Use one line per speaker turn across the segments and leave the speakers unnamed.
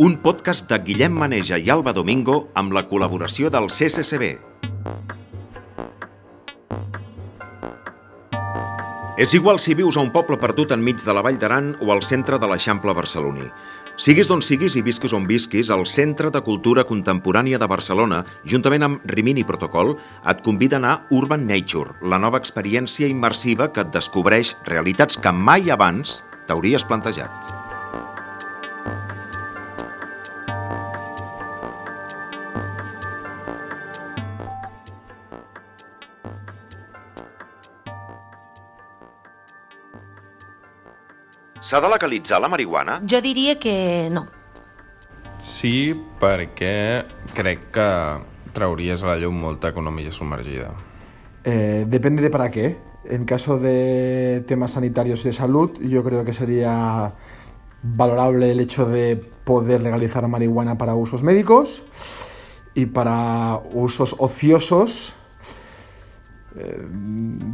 un podcast de Guillem Maneja i Alba Domingo amb la col·laboració del CCCB. És igual si vius a un poble perdut enmig de la Vall d'Aran o al centre de l'Eixample barceloní. Siguis d'on siguis i visquis on visquis, el Centre de Cultura Contemporània de Barcelona, juntament amb Rimini Protocol, et convida a anar Urban Nature, la nova experiència immersiva que et descobreix realitats que mai abans t'hauries plantejat. S'ha de legalitzar la marihuana?
Jo diria que no.
Sí, perquè crec que trauries a la llum molta economia submergida.
Eh, depende de para qué. En caso de temas sanitarios y de salud, yo creo que sería valorable el hecho de poder legalizar marihuana para usos médicos y para usos ociosos. Eh,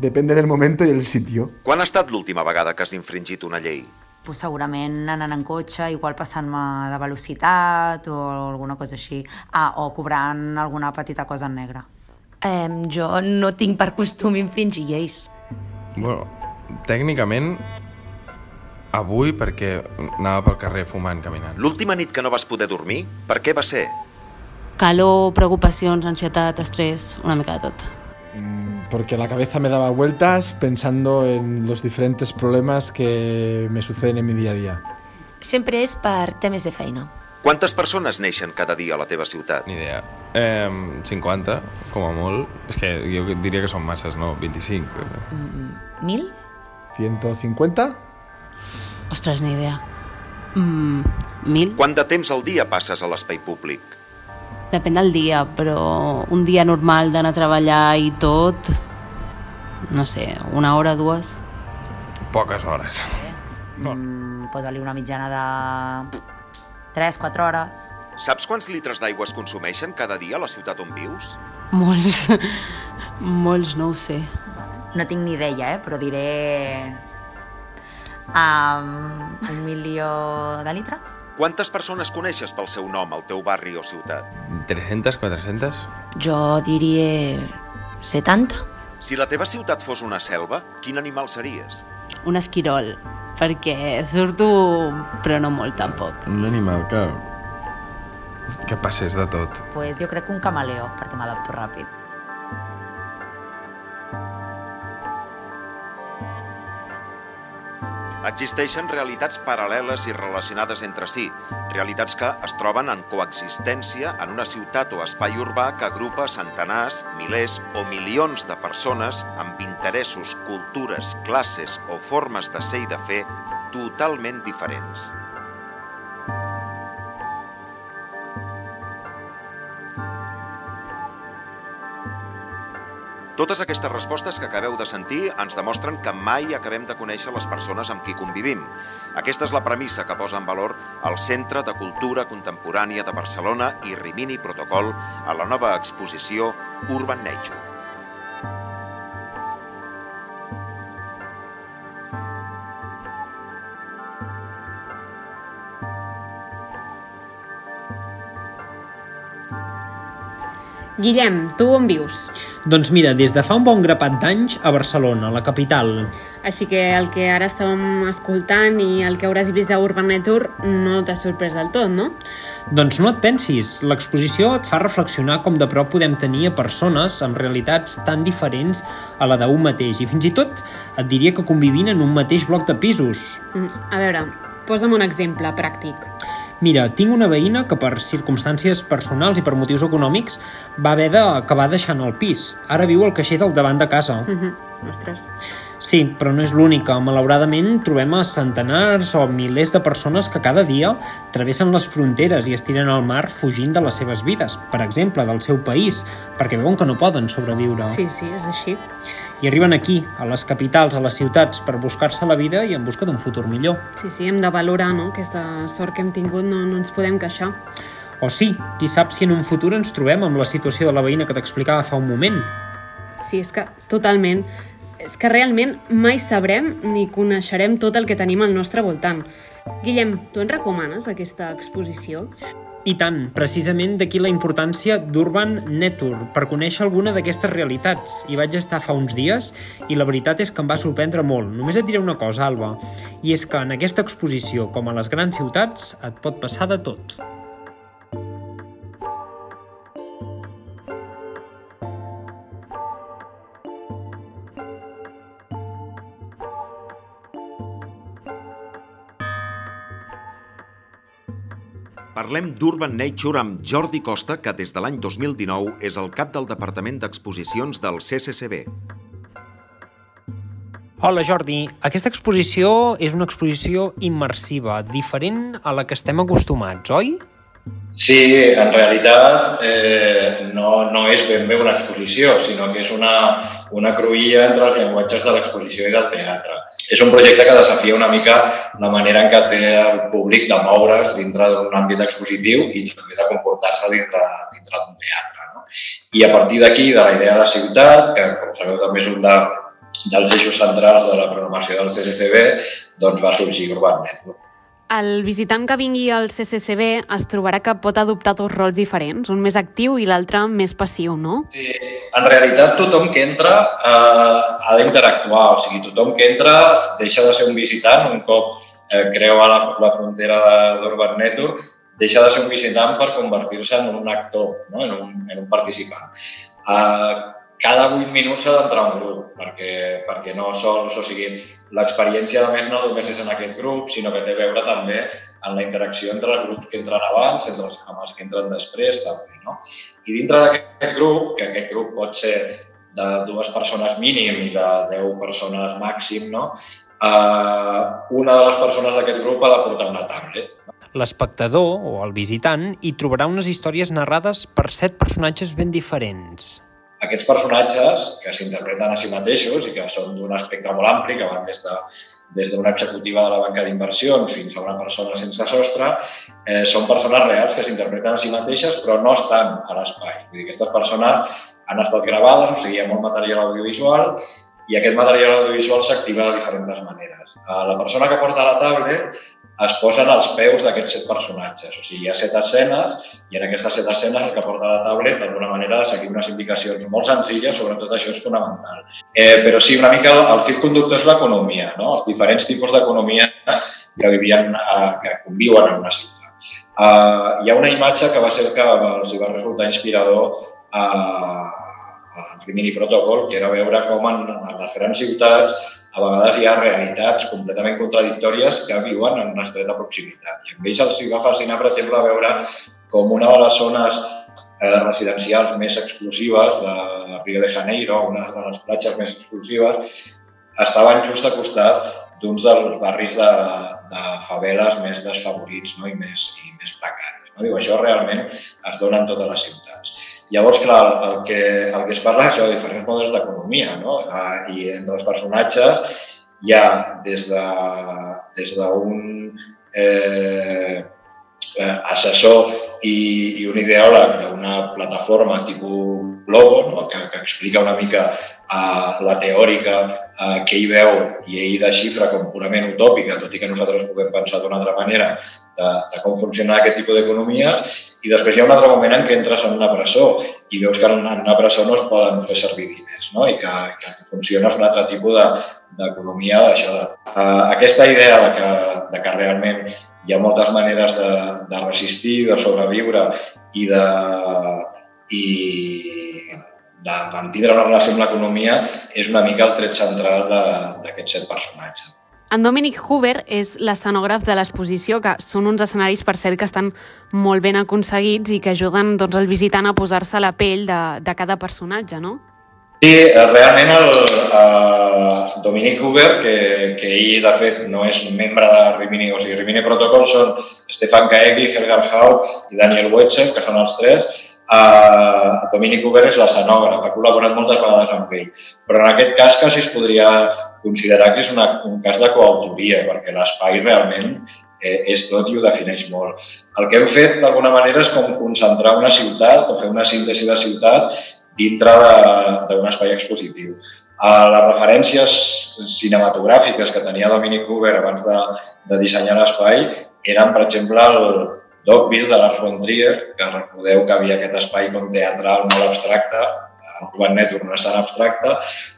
depende del momento y el sitio.
Quan ha estat l'última vegada que has infringit una llei?
Pues segurament anant en cotxe, igual passant-me de velocitat o alguna cosa així. Ah, o cobrant alguna petita cosa en negre.
Eh, jo no tinc per costum infringir lleis.
Bueno, tècnicament, avui perquè anava pel carrer fumant, caminant.
L'última nit que no vas poder dormir, per què va ser?
Calor, preocupacions, ansietat, estrès, una mica de tot.
Mm, Porque la cabeza me daba vueltas pensando en los diferentes problemas que me suceden en mi día a día.
Sempre és per temes de feina.
Quantes persones neixen cada dia a la teva ciutat?
Ni idea. Eh, 50, com a molt. És que jo diria que són masses, no? 25.
Mil?
150.
Ostres, ni idea. Mm, mil?
Quant de temps al dia passes a l'espai públic?
Depèn del dia, però un dia normal d'anar a treballar i tot... No sé, una hora, dues...
Poques hores. No.
Mm, Posa-li una mitjana de 3-4 hores.
Saps quants litres d'aigua es consumeixen cada dia a la ciutat on vius?
Molts... Molts, no ho sé.
No tinc ni idea, eh? però diré... Um, un milió de litres?
Quantes persones coneixes pel seu nom al teu barri o ciutat?
300, 400?
Jo diria 70?
Si la teva ciutat fos una selva, quin animal series?
Un esquirol, perquè surto, però no molt tampoc.
Un animal que... que passés de tot.
pues jo crec que un camaleó, perquè m'adapto ràpid.
Existeixen realitats paral·leles i relacionades entre si, realitats que es troben en coexistència en una ciutat o espai urbà que agrupa centenars, milers o milions de persones amb interessos, cultures, classes o formes de ser i de fer totalment diferents. Totes aquestes respostes que acabeu de sentir ens demostren que mai acabem de conèixer les persones amb qui convivim. Aquesta és la premissa que posa en valor el Centre de Cultura Contemporània de Barcelona i Rimini Protocol a la nova exposició Urban Nature.
Guillem, tu on vius?
Doncs mira, des de fa un bon grapat d'anys a Barcelona, la capital.
Així que el que ara estàvem escoltant i el que hauràs vist a Urban Nature no t'ha sorprès del tot, no?
Doncs no et pensis, l'exposició et fa reflexionar com de prop podem tenir a persones amb realitats tan diferents a la d'un mateix i fins i tot et diria que convivint en un mateix bloc de pisos.
Mm, A veure, posa'm un exemple pràctic.
Mira, tinc una veïna que per circumstàncies personals i per motius econòmics va haver d'acabar deixant el pis. Ara viu al caixer del davant de casa.
Mhm, Ostres.
Sí, però no és l'única. Malauradament trobem a centenars o milers de persones que cada dia travessen les fronteres i es tiren al mar fugint de les seves vides, per exemple, del seu país, perquè veuen que no poden sobreviure.
Sí, sí, és així.
I arriben aquí, a les capitals, a les ciutats, per buscar-se la vida i en busca d'un futur millor.
Sí, sí, hem de valorar no? aquesta sort que hem tingut, no, no ens podem queixar.
O sí, qui sap si en un futur ens trobem amb la situació de la veïna que t'explicava fa un moment.
Sí, és que totalment és que realment mai sabrem ni coneixerem tot el que tenim al nostre voltant. Guillem, tu ens recomanes aquesta exposició?
I tant, precisament d'aquí la importància d'Urban Network per conèixer alguna d'aquestes realitats. Hi vaig estar fa uns dies i la veritat és que em va sorprendre molt. Només et diré una cosa, Alba, i és que en aquesta exposició, com a les grans ciutats, et pot passar de tot.
Parlem d'Urban Nature amb Jordi Costa, que des de l'any 2019 és el cap del Departament d'Exposicions del CCCB.
Hola Jordi, aquesta exposició és una exposició immersiva, diferent a la que estem acostumats, oi?
Sí, en realitat eh, no, no és ben bé una exposició, sinó que és una, una cruïlla entre els llenguatges de l'exposició i del teatre. És un projecte que desafia una mica la manera en què té el públic de moure's dintre d'un àmbit expositiu i també de comportar-se dintre, dintre d'un teatre. No? I a partir d'aquí, de la idea de ciutat, que com sabeu també és un de, dels eixos centrals de la programació del CCCB, doncs va sorgir Urban Network.
El visitant que vingui al CCCB es trobarà que pot adoptar dos rols diferents, un més actiu i l'altre més passiu, no?
Sí, en realitat tothom que entra eh, ha d'interactuar, o sigui, tothom que entra deixa de ser un visitant un cop eh, creua la, la frontera d'Urban Network, deixa de ser un visitant per convertir-se en un actor, no? en, un, en un participant. Eh, cada 8 minuts s'ha d'entrar un grup, perquè, perquè no sols, o sigui, l'experiència, a més, no només és en aquest grup, sinó que té a veure també en la interacció entre els grups que entren abans, entre els, amb els que entren després, també, no? I dintre d'aquest grup, que aquest grup pot ser de dues persones mínim i de deu persones màxim, no? Uh, una de les persones d'aquest grup ha de portar una tablet.
L'espectador, o el visitant, hi trobarà unes històries narrades per set personatges ben diferents
aquests personatges que s'interpreten a si mateixos i que són d'un espectre molt ampli, que van des de des d'una executiva de la banca d'inversions fins a una persona sense sostre, eh, són persones reals que s'interpreten a si mateixes però no estan a l'espai. Vull dir, aquestes persones han estat gravades, o sigui, hi ha molt material audiovisual i aquest material audiovisual s'activa de diferents maneres. La persona que porta la tablet es posen als peus d'aquests set personatges. O sigui, hi ha set escenes i en aquestes set escenes el que porta la tablet d'alguna manera de seguir unes indicacions molt senzilles, sobretot això és fonamental. Eh, però sí, una mica el, el fil conductor és l'economia, no? els diferents tipus d'economia que vivien, eh, que conviuen en una ciutat. Eh, hi ha una imatge que va ser que els va resultar inspirador a, a Rimini Protocol, que era veure com en, en les grans ciutats a vegades hi ha realitats completament contradictòries que viuen en una estreta proximitat. I a ells els va fascinar, per exemple, veure com una de les zones eh, residencials més exclusives de Rio de Janeiro, una de les platges més exclusives, estaven just al costat d'uns dels barris de, de faveles més desfavorits no? I, més, i més precaris. No? Diu, això realment es dona en totes les ciutats. Llavors, clar, el que, el que es parla és de diferents models d'economia, no? Ah, I entre els personatges hi ha des d'un de, des eh, eh, assessor i, i un ideòleg d'una plataforma tipus Globo, no? que, que explica una mica uh, la teòrica uh, que hi veu i ell desxifra com purament utòpica, tot i que nosaltres puguem pensar d'una altra manera de, de com funciona aquest tipus d'economia, i després hi ha un altre moment en què entres en una presó i veus que en una presó no es poden fer servir diners, no? i que, que funciona un altre tipus d'economia de, d'això. Uh, aquesta idea de que, de que realment hi ha moltes maneres de, de resistir, de sobreviure i de, i de mantindre una relació amb l'economia és una mica el tret central d'aquests set personatges.
En Dominic Hoover és l'escenògraf de l'exposició, que són uns escenaris, per cert, que estan molt ben aconseguits i que ajuden doncs, el visitant a posar-se la pell de, de cada personatge, no?
Sí, realment el, el Dominic Hoover, que, que ell de fet no és membre de Rimini, o sigui, Rimini Protocol són Stefan Kaegi, Helgar Hau i Daniel Wetzel, que són els tres, Uh, Dominic Huber és l'escenògraf, ha col·laborat moltes vegades amb ell, però en aquest cas quasi es podria considerar que és una, un cas de coautoria, perquè l'espai realment eh, és tot i ho defineix molt. El que hem fet d'alguna manera és com concentrar una ciutat o fer una síntesi de ciutat dintre d'un espai expositiu. Uh, les referències cinematogràfiques que tenia Dominic Cooper abans de, de dissenyar l'espai eren, per exemple, el Dogville de Lars von Trier, que recordeu que havia aquest espai com teatral molt abstracte, Urban Network no és tan abstracte,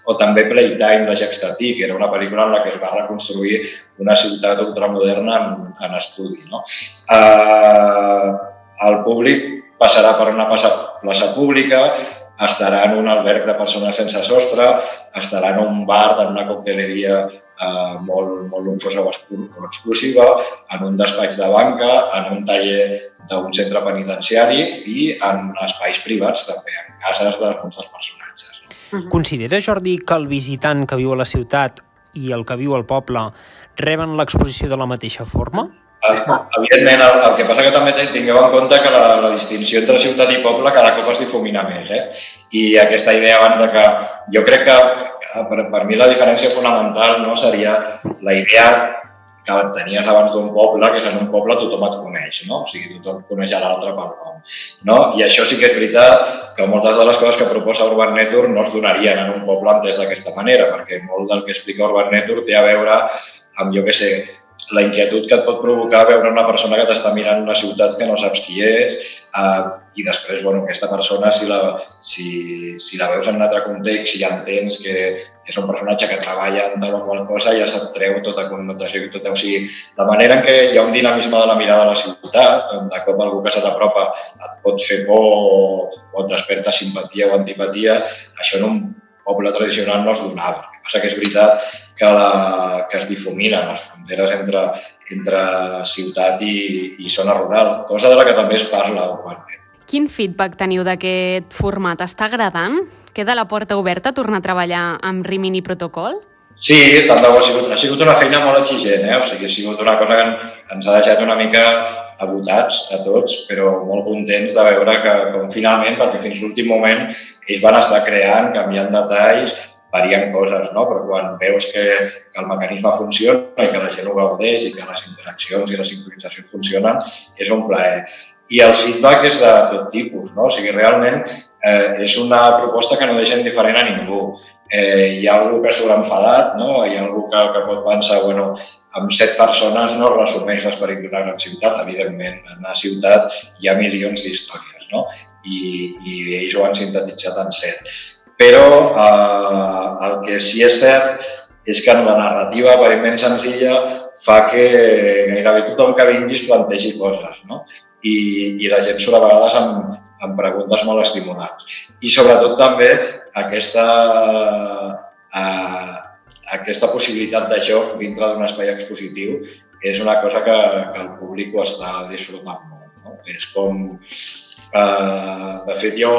o també Playtime de Jacques que era una pel·lícula en la que es va reconstruir una ciutat ultramoderna en, en estudi. No? Uh, el públic passarà per una plaça pública, estarà en un alberg de persones sense sostre, estarà en un bar, en una cocteleria eh, molt, molt luxosa o exclusiva, en un despatx de banca, en un taller d'un centre penitenciari i en espais privats també, en cases d'alguns dels personatges.
Considera, Jordi, que el visitant que viu a la ciutat i el que viu al poble reben l'exposició de la mateixa forma?
Evidentment, el, el que passa que també tingueu en compte que la, la distinció entre ciutat i poble cada cop es difumina més. Eh? I aquesta idea abans de que... Jo crec que per, per mi la diferència fonamental no seria la idea que tenies abans d'un poble, que és en un poble tothom et coneix, no? O sigui, tothom coneix a l'altre pel nom. No? I això sí que és veritat que moltes de les coses que proposa Urban Network no es donarien en un poble entès d'aquesta manera, perquè molt del que explica Urban Network té a veure amb, jo què sé, la inquietud que et pot provocar veure una persona que t'està mirant una ciutat que no saps qui és eh, i després, bueno, aquesta persona, si la, si, si la veus en un altre context, si ja entens que, és un personatge que treballa en tal o qual cosa, ja se't treu tota connotació i tot. O sigui, la manera en què hi ha un dinamisme de la mirada de la ciutat, de cop algú que se t'apropa et pot fer por o, o et desperta simpatia o antipatia, això en un poble tradicional no es donava. Passa que és veritat que, la, que es difuminen les fronteres entre, entre ciutat i, i zona rural, cosa de la que també es parla urbana.
Quin feedback teniu d'aquest format? Està agradant? Queda la porta oberta a tornar a treballar amb Rimini Protocol?
Sí, tant de bo ha sigut, ha sigut una feina molt exigent, eh? o sigui, ha sigut una cosa que ens ha deixat una mica abotats a tots, però molt contents de veure que com finalment, perquè fins l'últim moment ells van estar creant, canviant detalls, varien coses, no? però quan veus que, que el mecanisme funciona i que la gent ho gaudeix i que les interaccions i les sincronitzacions funcionen, és un plaer. I el feedback és de tot tipus, no? o sigui, realment eh, és una proposta que no deixa indiferent a ningú. Eh, hi ha algú que s'haurà enfadat, no? hi ha algú que, que pot pensar, bueno, amb set persones no resumeix l'esperit d'una gran ciutat, evidentment. En una ciutat hi ha milions d'històries, no? I, i ells ho han sintetitzat en set però eh, el que sí és cert és que la narrativa aparentment senzilla fa que gairebé tothom que vingui es plantegi coses, no? I, i la gent surt a vegades amb, amb preguntes molt estimulants. I sobretot també aquesta, eh, aquesta possibilitat de joc dintre d'un espai expositiu és una cosa que, que el públic ho està disfrutant molt. No? És com... Eh, de fet, jo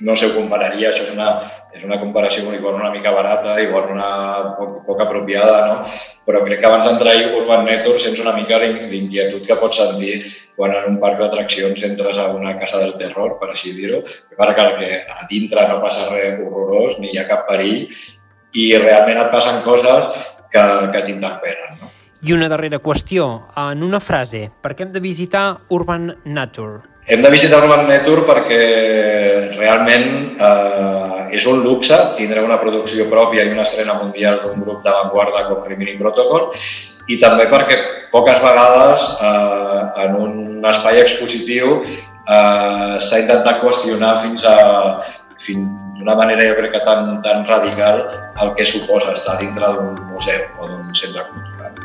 no sé, ho compararia, això és una, és una comparació igual una mica barata, igual una poc, poc apropiada, no? però crec que abans d'entrar a Urban Network sents una mica l'inquietud que pots sentir quan en un parc d'atraccions entres a una casa del terror, per així dir-ho, perquè que a dintre no passa res horrorós, ni hi ha cap perill, i realment et passen coses que, que t'interpel·len. No?
I una darrera qüestió, en una frase, per què hem de visitar Urban Nature?
Hem de visitar Urban Nature perquè realment eh, és un luxe tindre una producció pròpia i una estrena mundial d'un grup d'avantguarda com Rimini Protocol i també perquè poques vegades eh, en un espai expositiu eh, s'ha intentat qüestionar fins a fins d'una manera jo crec que tan, tan radical el que suposa estar dintre d'un museu o d'un centre cultural.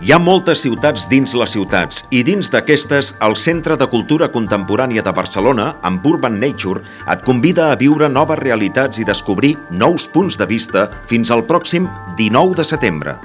Hi ha moltes ciutats dins les ciutats i dins d'aquestes el Centre de Cultura Contemporània de Barcelona, amb Urban Nature, et convida a viure noves realitats i descobrir nous punts de vista fins al pròxim 19 de setembre.